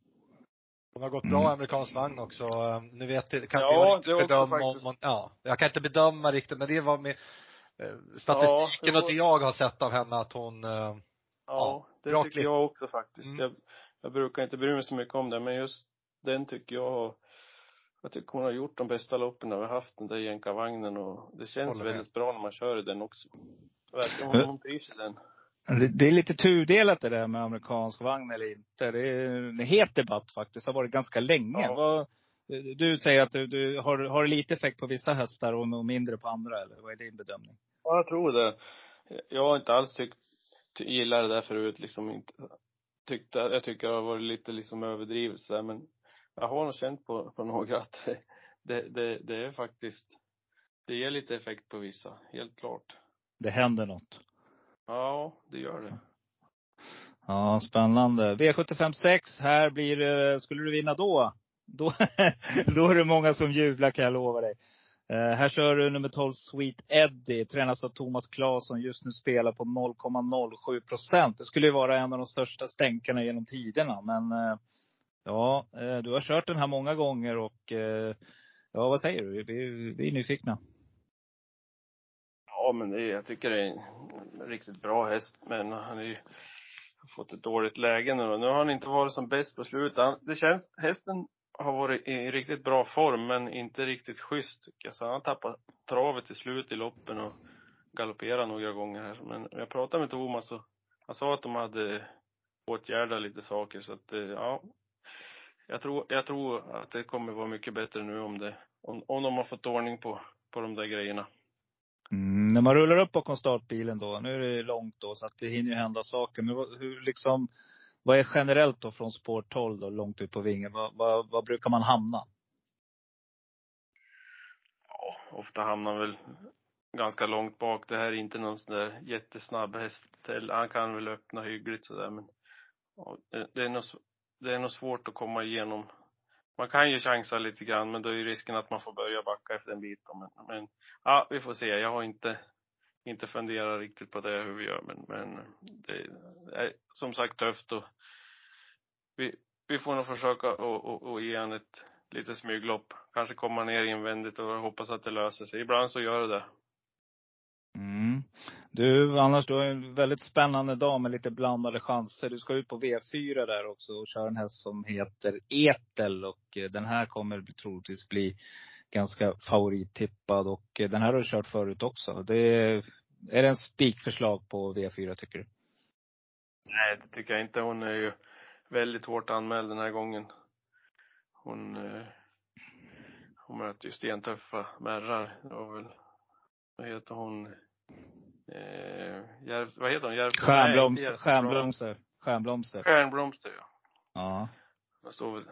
Hon har gått Mm. bra amerikansk vagn också. Eh, Nu vet jag, kan Ja, inte jag det bedöma om hon, ja, jag kan inte bedöma riktigt men det var med eh, statistiken Ja, och det jag har sett av henne att hon, eh, Ja, det bra tycker klipp. jag också faktiskt. Mm. Jag, jag brukar inte bry mig så mycket om det, men just den tycker jag jag tycker hon har gjort de bästa loppen när vi har haft den där jänkarvagnen och det känns Håller med. väldigt bra när man kör i den också. Verkligen, hon trivs i den. Det, är lite tudelat det där med amerikansk vagn eller inte. Det är en het debatt faktiskt. Det har varit ganska länge. Ja. Vad, du säger att du, du har, har lite effekt på vissa hästar och mindre på andra, eller vad är din bedömning? Ja, jag tror det. Jag har inte alls tyckt, ty, gillat det där förut liksom inte. Tyckte, jag tycker det har varit lite liksom överdrivet så där, men jag har nog känt på, på några att det, det, det är faktiskt, det ger lite effekt på vissa, helt klart. Det händer något. Ja, det gör det. Ja, spännande. V75 6, här blir det, skulle du vinna då? Då, [laughs] då är det många som jublar kan jag lova dig. Eh, här kör du nummer 12 Sweet Eddie, tränas av Thomas Claesson, just nu spelar på 0,07 procent. Det skulle ju vara en av de största stänkarna genom tiderna. Men eh, ja, eh, du har kört den här många gånger och eh, ja, vad säger du? Vi, vi är nyfikna. Ja, men det jag tycker det är en riktigt bra häst, men han är ju fått ett dåligt läge nu då. Nu har han inte varit som bäst på slutet. Han, det känns, hästen har varit i riktigt bra form, men inte riktigt schysst tycker jag. Så han har tappat travet till slut i loppen och galopperat några gånger här. Men jag pratade med Thomas och han sa att de hade åtgärdat lite saker så att, eh, ja. Jag tror, jag tror att det kommer vara mycket bättre nu om det, om, om de har fått ordning på, på de där grejerna. Mm, när man rullar upp bakom startbilen då, nu är det långt då så att det hinner ju hända saker. Men hur liksom, vad är generellt då från spår 12 då, långt ut på vingen? Vad, vad, vad brukar man hamna? Ja, ofta hamnar väl ganska långt bak. Det här är inte någon sån där jättesnabb häst. Han kan väl öppna hyggligt sådär men ja, det, är nog, det är nog svårt att komma igenom. Man kan ju chansa lite grann men då är ju risken att man får börja backa efter en bit. då. Men, men ja, vi får se. Jag har inte, inte funderat riktigt på det hur vi gör men, men det är eh, som sagt tufft och vi, vi får nog försöka och, och, och ge han ett litet smyglopp. Kanske komma ner invändigt och hoppas att det löser sig. Ibland så gör det det. Mm. Du, annars du har ju en väldigt spännande dag med lite blandade chanser. Du ska ut på V4 där också och köra en häst som heter Etel. Och eh, den här kommer troligtvis bli ganska favorittippad. Och eh, den här har du kört förut också. Det är, är det en spikförslag på V4 tycker du? Nej, det tycker jag inte. Hon är ju väldigt hårt anmäld den här gången. Hon, eh, hon möter ju stentuffa märrar. Det var väl, vad heter hon? Eh, Järv, vad heter hon? Järv, Stjärnbloms, nej, stjärnblomster. Stjärnblomster. Stjärnblomster, ja. Ja. Hon står väl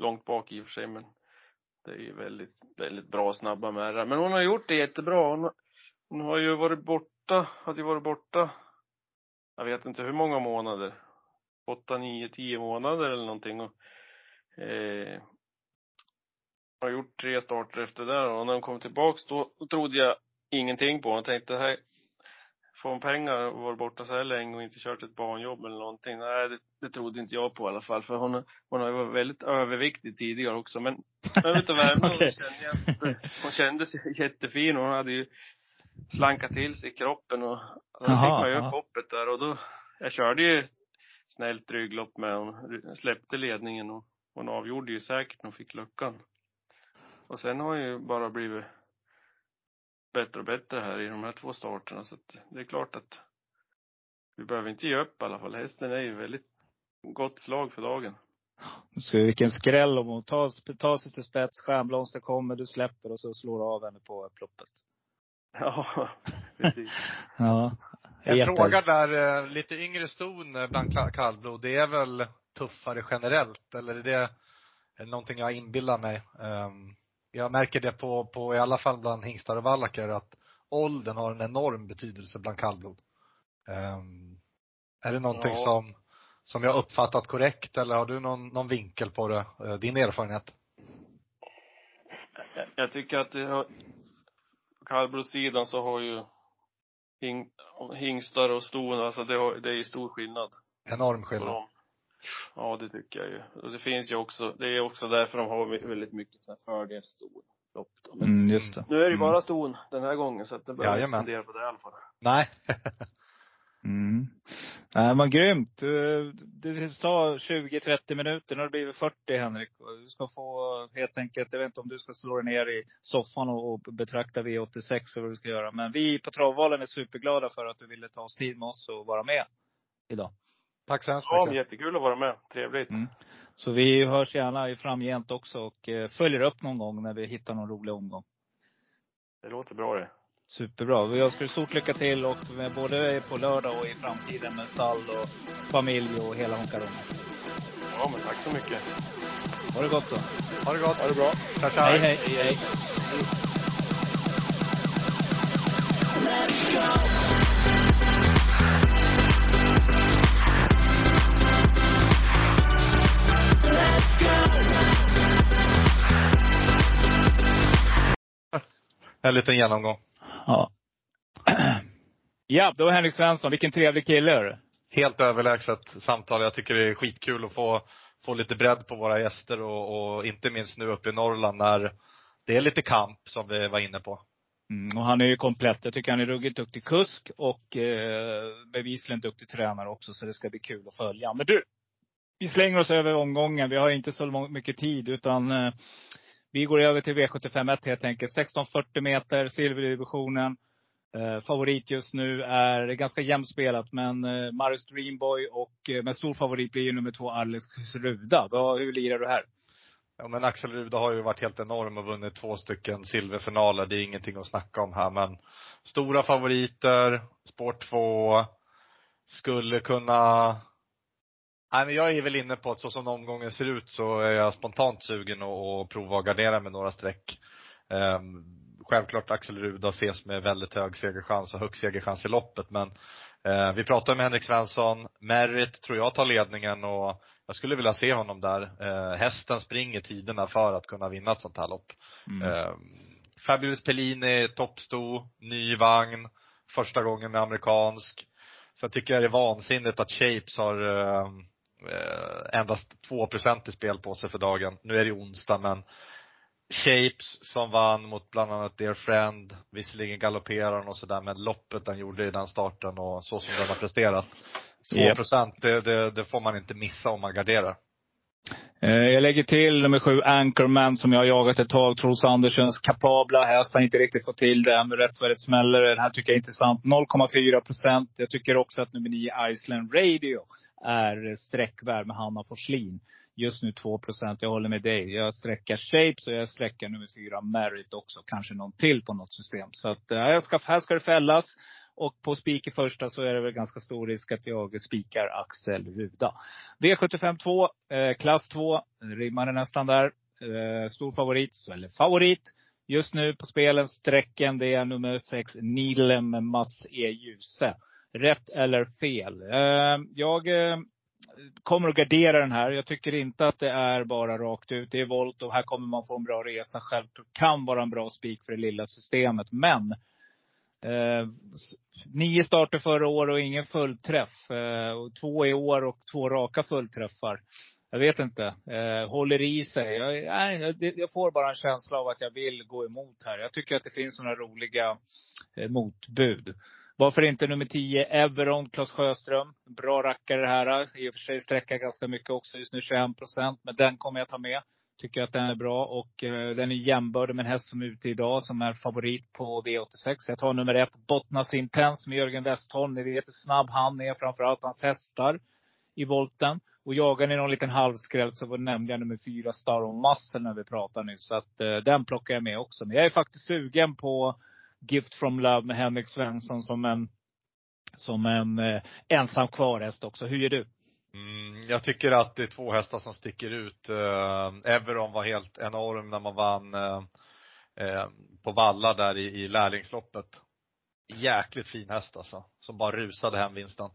långt bak i och för sig, men det är ju väldigt, väldigt bra snabba märrar. Men hon har gjort det jättebra. Hon, har- hon har ju varit borta, hade ju varit borta, jag vet inte hur många månader. Åtta, nio, tio månader eller någonting. Och, eh, har gjort tre starter efter det och när hon kom tillbaks då trodde jag ingenting på. Jag tänkte, här, får hon pengar och varit borta så här länge och inte kört ett barnjobb eller någonting? Nej, det, det trodde inte jag på i alla fall. För hon, hon har ju varit väldigt överviktig tidigare också. Men [laughs] utav Värmland Okej. så kände jag att hon kändes [laughs] jättefin. Hon hade ju slankat till sig i kroppen och då fick man ju upp hoppet där och då, jag körde ju snällt rygglopp med hon släppte ledningen och hon avgjorde ju säkert när hon fick luckan. Och sen har hon ju bara blivit bättre och bättre här i de här två starterna så att det är klart att vi behöver inte ge upp i alla fall. Hästen är ju väldigt gott slag för dagen. Så vilken skräll om hon tar, tar sig till spets, stjärnblomster kommer, du släpper och så slår du av henne på upploppet. [laughs] Ja, precis. [laughs] Ja. En Etel. fråga där, eh, lite yngre ston bland kallblod, det är väl tuffare generellt eller är det, är det någonting jag inbillar mig? Ehm, jag märker det på, på, i alla fall bland hingstar och vallacker, att åldern har en enorm betydelse bland kallblod. Ehm, är det någonting Ja. som, som jag uppfattat korrekt eller har du någon, någon vinkel på det, eh, din erfarenhet? Jag, jag tycker att det har, kallblodssidan så har ju hing, hingstar och ston, alltså det, har, det är ju stor skillnad. Enorm på skillnad. dem. Ja, det tycker jag ju. Och det finns ju också, det är också därför de har vä- väldigt mycket lopp då. Men Mm, just det. nu är det ju Mm. bara ston den här gången så att det behöver inte fundera på det i alla fall. Nej. [laughs] Mm. Nej, men grymt. Du, du sa 20-30 minuter. Nu har det blivit 40 Henrik. Du ska få helt enkelt, jag vet inte om du ska slå dig ner i soffan och, och betrakta V86 eller vad du ska göra. Men vi på Travvalen är superglada för att du ville ta oss tid med oss och vara med idag. Tack så hemskt Ja, mycket. jättekul att vara med. Trevligt. Mm. Så vi hörs gärna i framgent också och eh, följer upp någon gång när vi hittar någon rolig omgång. Det låter bra det. Superbra. Jag önskar stort lycka till och med både på lördag och i framtiden med stall och familj och hela honkarongen. Ja, men tack så mycket. Ha det gott då. Ha det gott. Ha det bra. Tja, tja. Hej, hej. hej. En liten genomgång. Ja. Ja, var Henrik Svensson. Vilken trevlig kille hörru. Helt överlägset samtal. Jag tycker det är skitkul att få, få lite bredd på våra gäster och, och inte minst nu uppe i Norrland när det är lite kamp som vi var inne på. Mm, och han är ju komplett. Jag tycker han är ruggigt duktig kusk och eh, bevisligen duktig tränare också. Så det ska bli kul att följa. Men du, vi slänger oss över omgången. Vi har inte så mycket tid utan eh, vi går över till V751 helt enkelt. 1640 meter, silverdivisionen. Eh, favorit just nu är, ganska jämnt spelat, men eh, Marius Dreamboy och eh, med stor favorit blir ju nummer två Alex Ruda. Då, hur lirar du här? Ja, men Axel Ruda har ju varit helt enorm och vunnit två stycken silverfinaler. Det är ingenting att snacka om här, men stora favoriter, Spår 2, skulle kunna Nej men jag är väl inne på att så som omgången ser ut så är jag spontant sugen att, prova att gardera med några streck. Ehm, självklart Axel Ruda ses med väldigt hög segerchans och hög segerchans i loppet men eh, vi pratade med Henrik Svensson, Merritt tror jag tar ledningen och jag skulle vilja se honom där. Eh, hästen springer tiderna för att kunna vinna ett sånt här lopp. Mm. Eh, Fabulous Pellini, toppsto, ny vagn, första gången med amerikansk. Så jag tycker det är vansinnigt att Shapes har eh, eh, endast 2% i spel på sig för dagen. Nu är det onsdag men Shapes som vann mot bland annat Dear Friend, visserligen galopperar han och sådär men loppet han gjorde i den starten och så som den har presterat. 2% Japp. det, det, det får man inte missa om man garderar. Eh, Jag lägger till nummer sju, Anchorman, som jag har jagat ett tag. Trots Andersens kapabla häst. Han inte riktigt fått till det. Men rätt så är det smäller. Den här tycker jag är intressant. 0,4 procent. Jag tycker också att nummer nio, Iceland Radio, är sträckvärd med Hanna Forslin. Just nu 2 procent. Jag håller med dig. Jag sträckar Shapes och jag sträckar nummer fyra, Merit också. Kanske någon till på något system. Så att, eh, jag ska, här ska det fällas. Och på spik i första så är det väl ganska stor risk att jag spikar Axel Ruda. V75 2, eh, klass 2, rimmar det nästan där. Eh, stor favorit, eller favorit. Just nu på spelen, sträcken, det är nummer 6, Nilem med Mats E. Djuse. Rätt eller fel? Eh, jag eh, kommer att gardera den här. Jag tycker inte att det är bara rakt ut. Det är volt och här kommer man få en bra resa. Självklart kan vara en bra spik för det lilla systemet. Men Eh, nio starter förra året och ingen fullträff. Eh, och två i år och två raka fullträffar. Jag vet inte. Eh, håller i sig. Jag, nej, jag, jag får bara en känsla av att jag vill gå emot här. Jag tycker att det finns några roliga eh, motbud. Varför inte nummer 10, Everon, Claes Sjöström. Bra rackare det här. I och för sig sträcker ganska mycket också. Just nu 21 procent. Men den kommer jag ta med. Tycker att den är bra och eh, den är jämbördig med en häst som är ute idag som är favorit på V86. Jag tar nummer ett, Bottnas Intens med Jörgen Westholm. Ni vet hur snabb han är, framförallt hans hästar i volten. Och jagar ni någon liten halvskräll så nämnde jag nummer fyra, Star on Muscle när vi pratade nyss. Så att eh, den plockar jag med också. Men jag är faktiskt sugen på Gift from Love med Henrik Svensson som en, som en eh, ensam kvar-häst också. Hur gör du? Mm, jag tycker att det är två hästar som sticker ut. Eh, Everon var helt enorm när man vann eh, eh, på Valla där i, i lärlingsloppet. Jäkligt fin häst alltså, som bara rusade hem vinsten.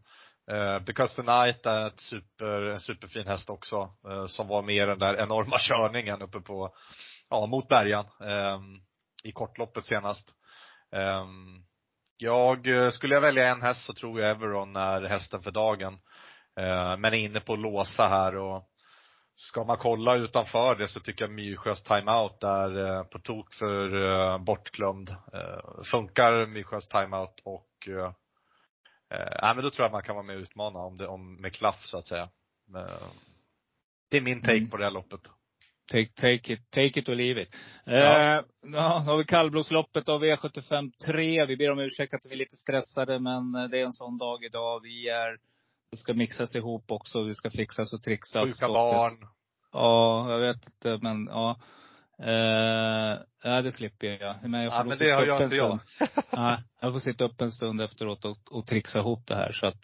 Eh, Because the Night är ett super, en superfin häst också, eh, som var med i den där enorma körningen uppe på, ja, mot bergen eh, i kortloppet senast. Eh, jag, eh, skulle jag välja en häst så tror jag Everon är hästen för dagen. Eh, Men är inne på att låsa här och ska man kolla utanför det så tycker jag Myrsjös timeout är eh, på tok för eh, bortglömd. Eh, Funkar Myrsjös timeout och nej men då tror jag man kan vara med och utmana om det, om, med klaff så att säga. Det är min take Mm. på det här loppet. Take, take it, take it or leave it. Ja. Eh, ja, då har vi kallblodsloppet av V75 3. Vi ber om ursäkt att vi är lite stressade, men eh, det är en sån dag idag. Vi är, det ska mixas ihop också. Vi ska fixas och trixas. Sjuka det- barn. Ja, jag vet inte, men ja. Eh, ja, det slipper jag. Men jag får Ja men det har jag inte jag. [laughs] Nej, jag får sitta upp en stund efteråt och, och trixa ihop det här. Så att,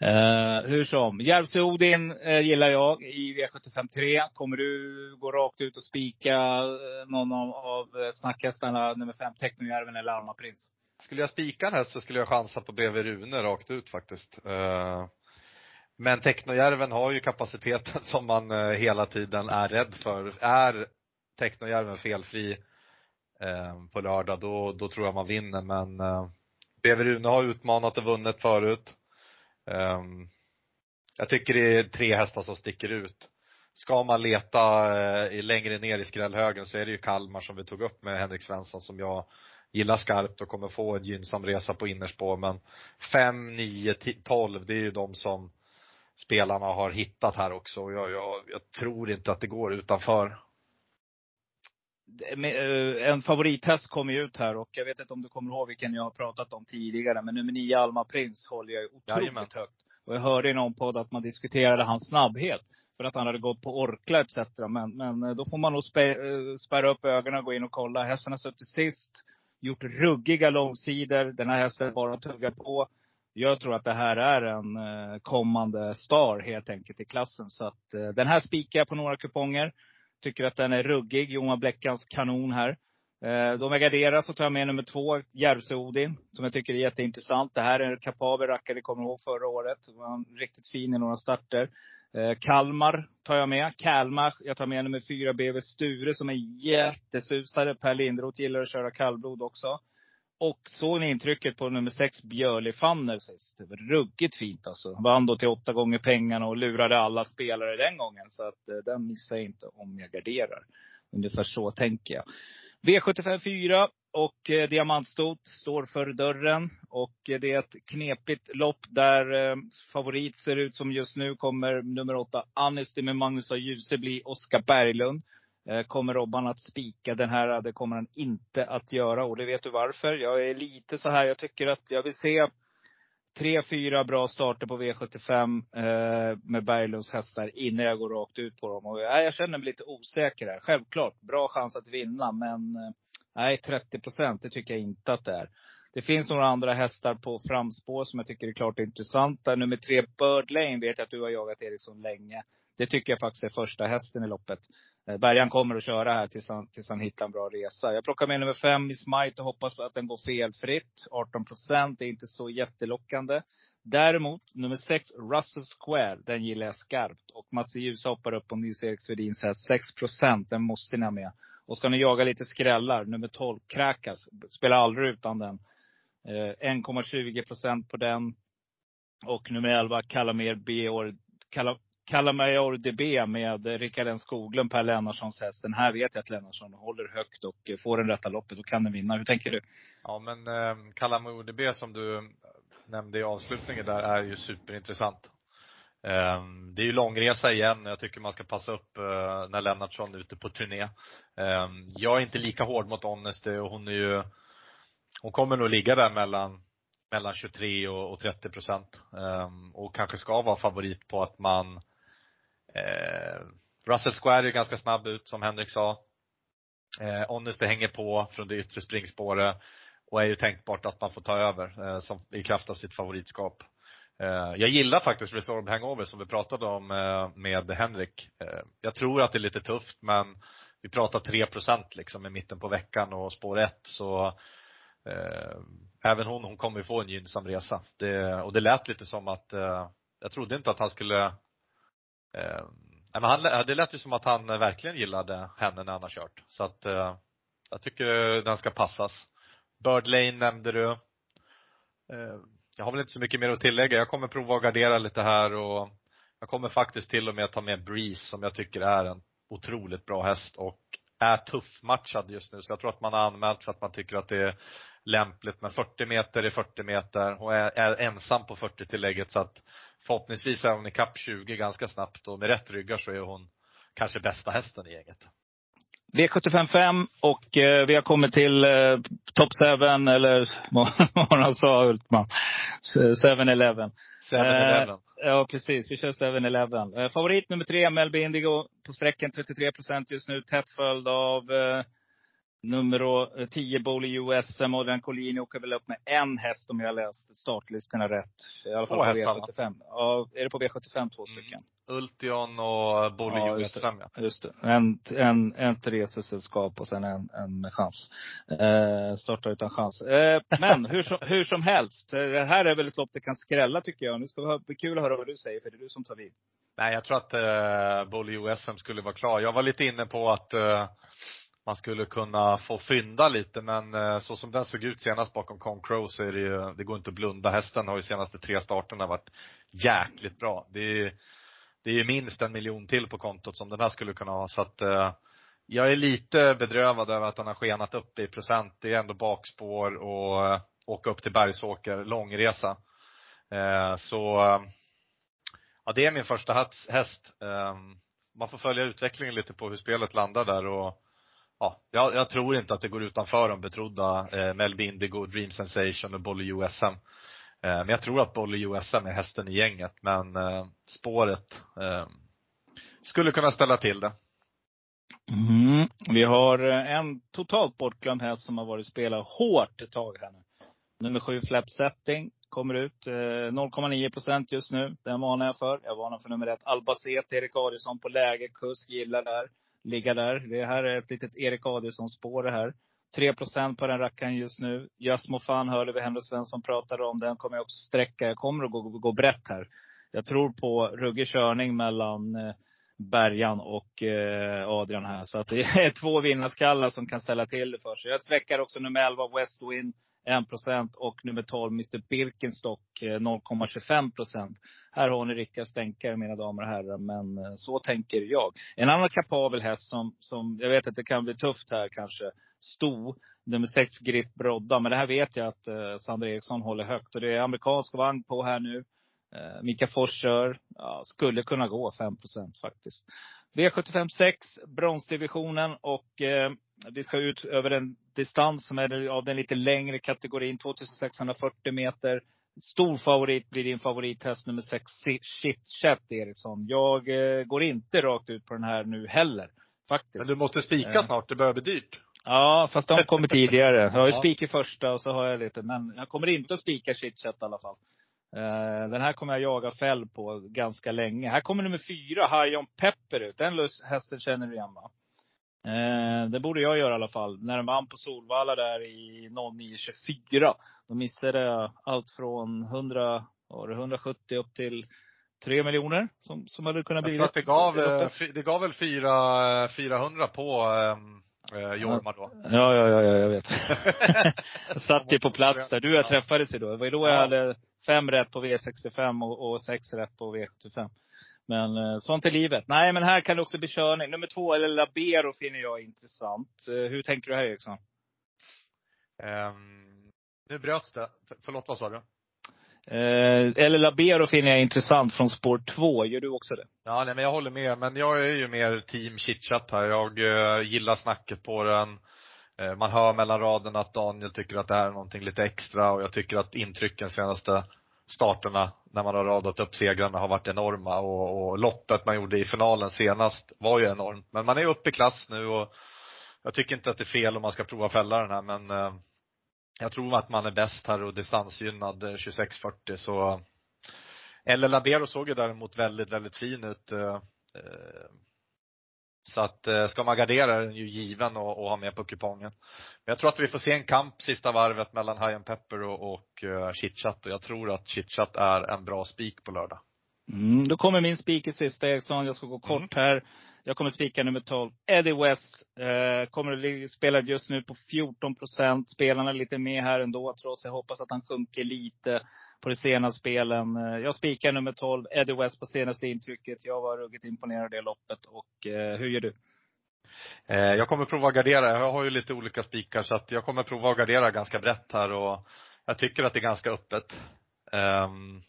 eh, hur som. Järvsö-Odin eh, gillar jag i V753, Kommer du gå rakt ut och spika eh, någon av, av eh, snackhästarna, nummer fem, Technojärven eller Alma Prins? Skulle jag spika en häst så skulle jag chansa på BV Rune rakt ut faktiskt. Eh, Men Technojärven har ju kapaciteten [laughs] som man eh, hela tiden är rädd för. Är Technojärven felfri på lördag, då, då tror jag man vinner. Men eh, BV Rune har utmanat och vunnit förut. Um, Jag tycker det är tre hästar som sticker ut. Ska man leta eh, längre ner i skrällhögen så är det ju Kalmar som vi tog upp med Henrik Svensson som jag gillar skarpt och kommer få en gynnsam resa på innerspår. Men 5, 9, 12, det är ju de som spelarna har hittat här också. Och jag, jag, jag tror inte att det går utanför eh, en favorithäst kom ju ut här och jag vet inte om du kommer ihåg vilken jag har pratat om tidigare. Men nummer nio Alma Prins håller jag otroligt Jajamän. högt. Och jag hörde i någon podd att man diskuterade hans snabbhet. För att han hade gått på Orkla etc. Men, men eh, då får man nog spä, eh, spärra upp ögonen och gå in och kolla. Hästen har suttit sist. Gjort ruggiga långsidor. Den här hästen bara tuggar på. Jag tror att det här är en kommande star helt enkelt i klassen. Så att den här spikar jag på några kuponger. Tycker att den är ruggig. Johan Bleckans kanon här. Eh, Då jag garderar så tar jag med nummer två, Järvsö-Odin. Som jag tycker är jätteintressant. Det här är en kapabel rackare, kommer ihåg förra året. Var riktigt fin i några starter. Eh, Kalmar tar jag med. Kalmar. Jag tar med nummer fyra, BV Sture, som är jättesusare. Per Lindroth gillar att köra kallblod också. Och såg ni intrycket på nummer sex, Björli Fanner sist? Det var ruggigt fint alltså. Vann då till åtta gånger pengarna och lurade alla spelare den gången. Så att eh, den missar jag inte om jag garderar. Ungefär så tänker jag. V75 4 och eh, Diamantstot står för dörren. Och eh, det är ett knepigt lopp där eh, favorit ser ut som just nu kommer nummer åtta, Annisty med Magnus A. Djuse bli Oskar Berglund. Eh, kommer Robban att spika den här? Det kommer han inte att göra. Och det vet du varför. Jag är lite så här, jag tycker att jag vill se tre, fyra bra starter på V75 eh, med Berglunds hästar innan jag går rakt ut på dem. Och, eh, jag känner mig lite osäker här. Självklart, bra chans att vinna. Men eh, nej, 30 procent, det tycker jag inte att det är. Det finns några andra hästar på framspår som jag tycker är klart intressanta. Nummer tre, Bird Lane, vet jag att du har jagat Eriksson länge. Det tycker jag faktiskt är första hästen i loppet. Eh, Bergan kommer att köra här tills han, tills han hittar en bra resa. Jag plockar med nummer fem, Miss Might, och hoppas att den går felfritt. 18 procent, är inte så jättelockande. Däremot, nummer sex, Russell Square, den gillar jag skarpt. Och Mats Ljus hoppar upp på Nils-Erik Svedins här, 6 procent, den måste ni ha med. Och ska ni jaga lite skrällar, nummer 12, Krakas. Spelar aldrig utan den. Eh, 1,20 procent på den. Och nummer 11, Kalamer B. Kalla mig DB med Rickard N Skoglund, Per Lennartssons häst. Den här vet jag att Lennartsson håller högt och får den rätta loppet. Då kan den vinna. Hur tänker du? Ja men eh, Kalamur DB som du nämnde i avslutningen där är ju superintressant. Eh, det är ju långresa igen och jag tycker man ska passa upp eh, när Lennartsson är ute på turné. Eh, jag är inte lika hård mot Honesty och hon är ju hon kommer nog ligga där mellan mellan 23 och, 30 procent. Ehm, och kanske ska vara favorit på att man eh, Russell Square är ganska snabb ut som Henrik sa. Eh, Honesty hänger på från det yttre springspåret och är ju tänkbart att man får ta över eh, som, i kraft av sitt favoritskap. Eh, jag gillar faktiskt Resorb Hangover som vi pratade om eh, med Henrik. Eh, jag tror att det är lite tufft men vi pratar 3% liksom i mitten på veckan och spår 1 så eh, även hon, hon kommer ju få en gynnsam resa. Det, och det lät lite som att, eh, jag trodde inte att han skulle eh, men han, det lät ju som att han eh, verkligen gillade henne när han har kört. Så att eh, jag tycker den ska passas. Bird Lane nämnde du. Eh, jag har väl inte så mycket mer att tillägga. Jag kommer prova att gardera lite här och jag kommer faktiskt till och med ta med Breeze som jag tycker är en otroligt bra häst och är tuffmatchad just nu. Så jag tror att man har anmält för att man tycker att det är lämpligt. Men 40 meter är 40 meter och är, är ensam på 40-tillägget så att förhoppningsvis är hon i kapp 20 ganska snabbt och med rätt ryggar så är hon kanske bästa hästen i gänget. V755 och eh, vi har kommit till eh, top 7 eller [laughs] vad han sa Hultman. 7-Eleven. 7-Eleven. Eh, ja precis, vi kör 7-Eleven. Eh, favorit nummer tre, Melby Indigo på sträckan 33 procent just nu. Tätt följd av eh, nummer 10, Bowley USM. Adrian Collini åker väl upp med en häst om jag läst startlistorna rätt. I alla fall Två hästar, va? V75. Ja, är det på V75 två stycken? Ultion och Bolly Ja, USM ja. Just det. En, en, en till resesällskap och sen en, en med chans. Eh, starta utan chans. Eh, men hur som, hur som helst. eh, Det här är väl ett lopp det kan skrälla tycker jag. Nu ska det bli kul att höra vad du säger, för det är du som tar vid. Nej, jag tror att eh, Bolly USM skulle vara klar. Jag var lite inne på att eh, man skulle kunna få fynda lite men eh, så som den såg ut senast bakom Concrow så är det ju, det går inte att blunda. Hästen har ju senaste tre starterna varit jäkligt bra. Det är, det är ju minst en miljon till på kontot som den här skulle kunna ha så att eh, jag är lite bedrövad över att han har skenat upp i procent. Det är ändå bakspår och eh, åka upp till Bergsåker, långresa. Så Ja, det är min första häst. Man får följa utvecklingen lite på hur spelet landar där och ja, jag, jag tror inte att det går utanför de betrodda eh, Melby Indigo, Dream Sensation och Bolly USM. Eh, Men jag tror att Bolly USM är hästen i gänget men eh, spåret eh, skulle kunna ställa till det. Mm. Vi har eh, en totalt bortglömd häst som har varit spelad hårt ett tag här nu. Nummer sju, Flap Setting, kommer ut. Eh, 0,9 procent just nu. Den varnar jag för. Jag varnar för nummer ett, Albacete, Erik Adielsson på läge. Kusk gillar där. Ligga där. Det här är ett litet Erik Adielsson-spår det här. 3 procent på den rackaren just nu. Jasmo Fan hörde vi Henrik Svensson pratade om. Den kommer jag också sträcka. Jag kommer att gå, gå brett här. Jag tror på ruggig körning mellan eh, Bergan och eh, Adrian här. Så att det [laughs] är två vinnarskallar som kan ställa till det för sig. Jag sträckar också nummer 11 Westwind 1 procent och nummer 12 Mr Birkenstock eh, 0,25 procent. Här har ni riktiga stänkare mina damer och herrar. Men eh, så tänker jag. En annan kapabel häst som, som jag vet att det kan bli tufft här kanske. Sto. Nummer 6 Grit Brodda. Men det här vet jag att eh, Sandra Eriksson håller högt. Och det är amerikansk vagn på här nu. Eh, Mika Fors kör. Ja, skulle kunna gå 5 procent faktiskt. V75 6, bronsdivisionen och eh, det ska ut över en distans som är av den lite längre kategorin, 2640 meter. Stor favorit blir din favorithäst nummer 6, Shit Chat Eriksson. Jag eh, går inte rakt ut på den här nu heller. Faktiskt. Men du måste spika Eh. snart, det börjar bli dyrt. Ja, fast de kommer tidigare. Jag har ju [laughs] spik i första och så har jag lite, men jag kommer inte att spika chitchat i alla fall. Eh, Den här kommer jag jaga fäll på ganska länge. Här kommer nummer fyra, High on Pepper ut. Den hästen känner du igen va? Eh, det borde jag göra i alla fall. När den vann på Solvalla där i 09.24. Då missade jag allt från 100, var det 170 upp till 3 miljoner som, som hade kunnat Jag bli tror att det gav, det eh, det gav väl fyra, 400 på eh, Jorma då. Ja, ja, ja, ja, jag vet. [laughs] jag satt ju på plats där. Du och jag Ja. träffades ju då. Det var ju då jag Ja. hade fem rätt på V65 och, och sex rätt på V75. Men eh, sånt är livet. Nej, men här kan det också bli körning. Nummer två, eller Labero, finner jag intressant. Eh, hur tänker du här Eriksson? Ehm, nu bröts det. För, förlåt, vad sa du? Eh, eller Labero finner jag intressant från spår två. Gör du också det? Ja, nej, men jag håller med. Men jag är ju mer team chitchat här. Jag eh, gillar snacket på den. Eh, man hör mellan raderna att Daniel tycker att det här är någonting lite extra och jag tycker att intrycken senaste starterna när man har radat upp segrarna har varit enorma och, och loppet man gjorde i finalen senast var ju enormt. Men man är uppe i klass nu och jag tycker inte att det är fel om man ska prova fälla den här men eh, jag tror att man är bäst här och distansgynnad eh, 26-40 så eller Labero såg ju däremot väldigt, väldigt fin ut. eh, eh så att eh, ska man gardera är den ju given och, och ha med på kupongen. Men jag tror att vi får se en kamp sista varvet mellan High and Pepper och, och uh, Chitchat och jag tror att Chitchat är en bra spik på lördag. Mm, då kommer min spik i sista Eriksson. Jag ska gå kort här. Jag kommer spika nummer 12. Eddie West. Eh, kommer att spela just nu på 14 procent. Spelarna är lite med här ändå, trots jag hoppas att han sjunker lite på de senaste spelen. Eh, jag spikar nummer 12, Eddie West på senaste intrycket. Jag var ruggigt imponerad av det loppet. Och eh, hur gör du? Eh, jag kommer prova att gardera. Jag har ju lite olika spikar så att jag kommer prova att gardera ganska brett här och jag tycker att det är ganska öppet. Um,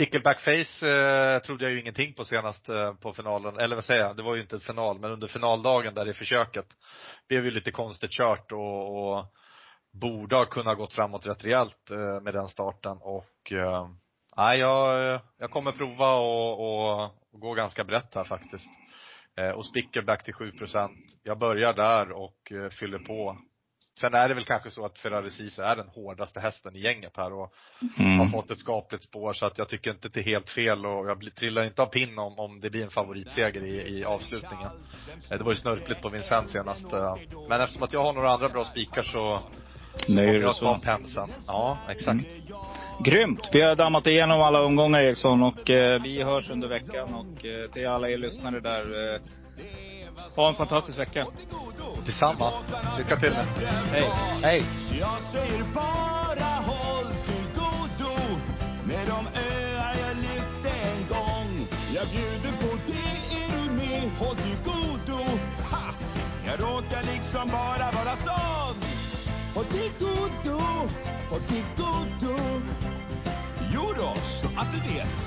uh, Face eh, trodde jag ju ingenting på senast eh, på finalen, eller vad säger jag, det var ju inte ett final, men under finaldagen där i försöket blev ju lite konstigt kört och, och borde ha kunnat gått framåt rätt rejält eh, med den starten. Och eh, nej, jag, jag kommer prova och, och, och gå ganska brett här faktiskt. Eh, och Spickleback till 7% Jag börjar där och eh, fyller på. Sen är det väl kanske så att Ferrari Sisu är den hårdaste hästen i gänget här och mm. har fått ett skapligt spår så att jag tycker inte det är helt fel och jag trillar inte av pinn om, om det blir en favoritseger i, i avslutningen. Eh, det var ju snörpligt på Vincent senast. Eh, men eftersom att jag har några andra bra spikar så Nöjer kommer jag ta en pensa. Ja, exakt. Mm. Grymt! Vi har dammat igenom alla omgångar Eriksson och eh, vi hörs under veckan och eh, till alla er lyssnare där. Eh, ha en fantastisk vecka. Detsamma. Lycka till nu. Hej. Hej. Jag säger bara håll till godo med de öar jag lyfte en gång. Jag bjuder på det, är du med? Håll till godo. Jag råkar liksom bara vara sån. Håll till godo, håll till godo. Jo då, så att du vet.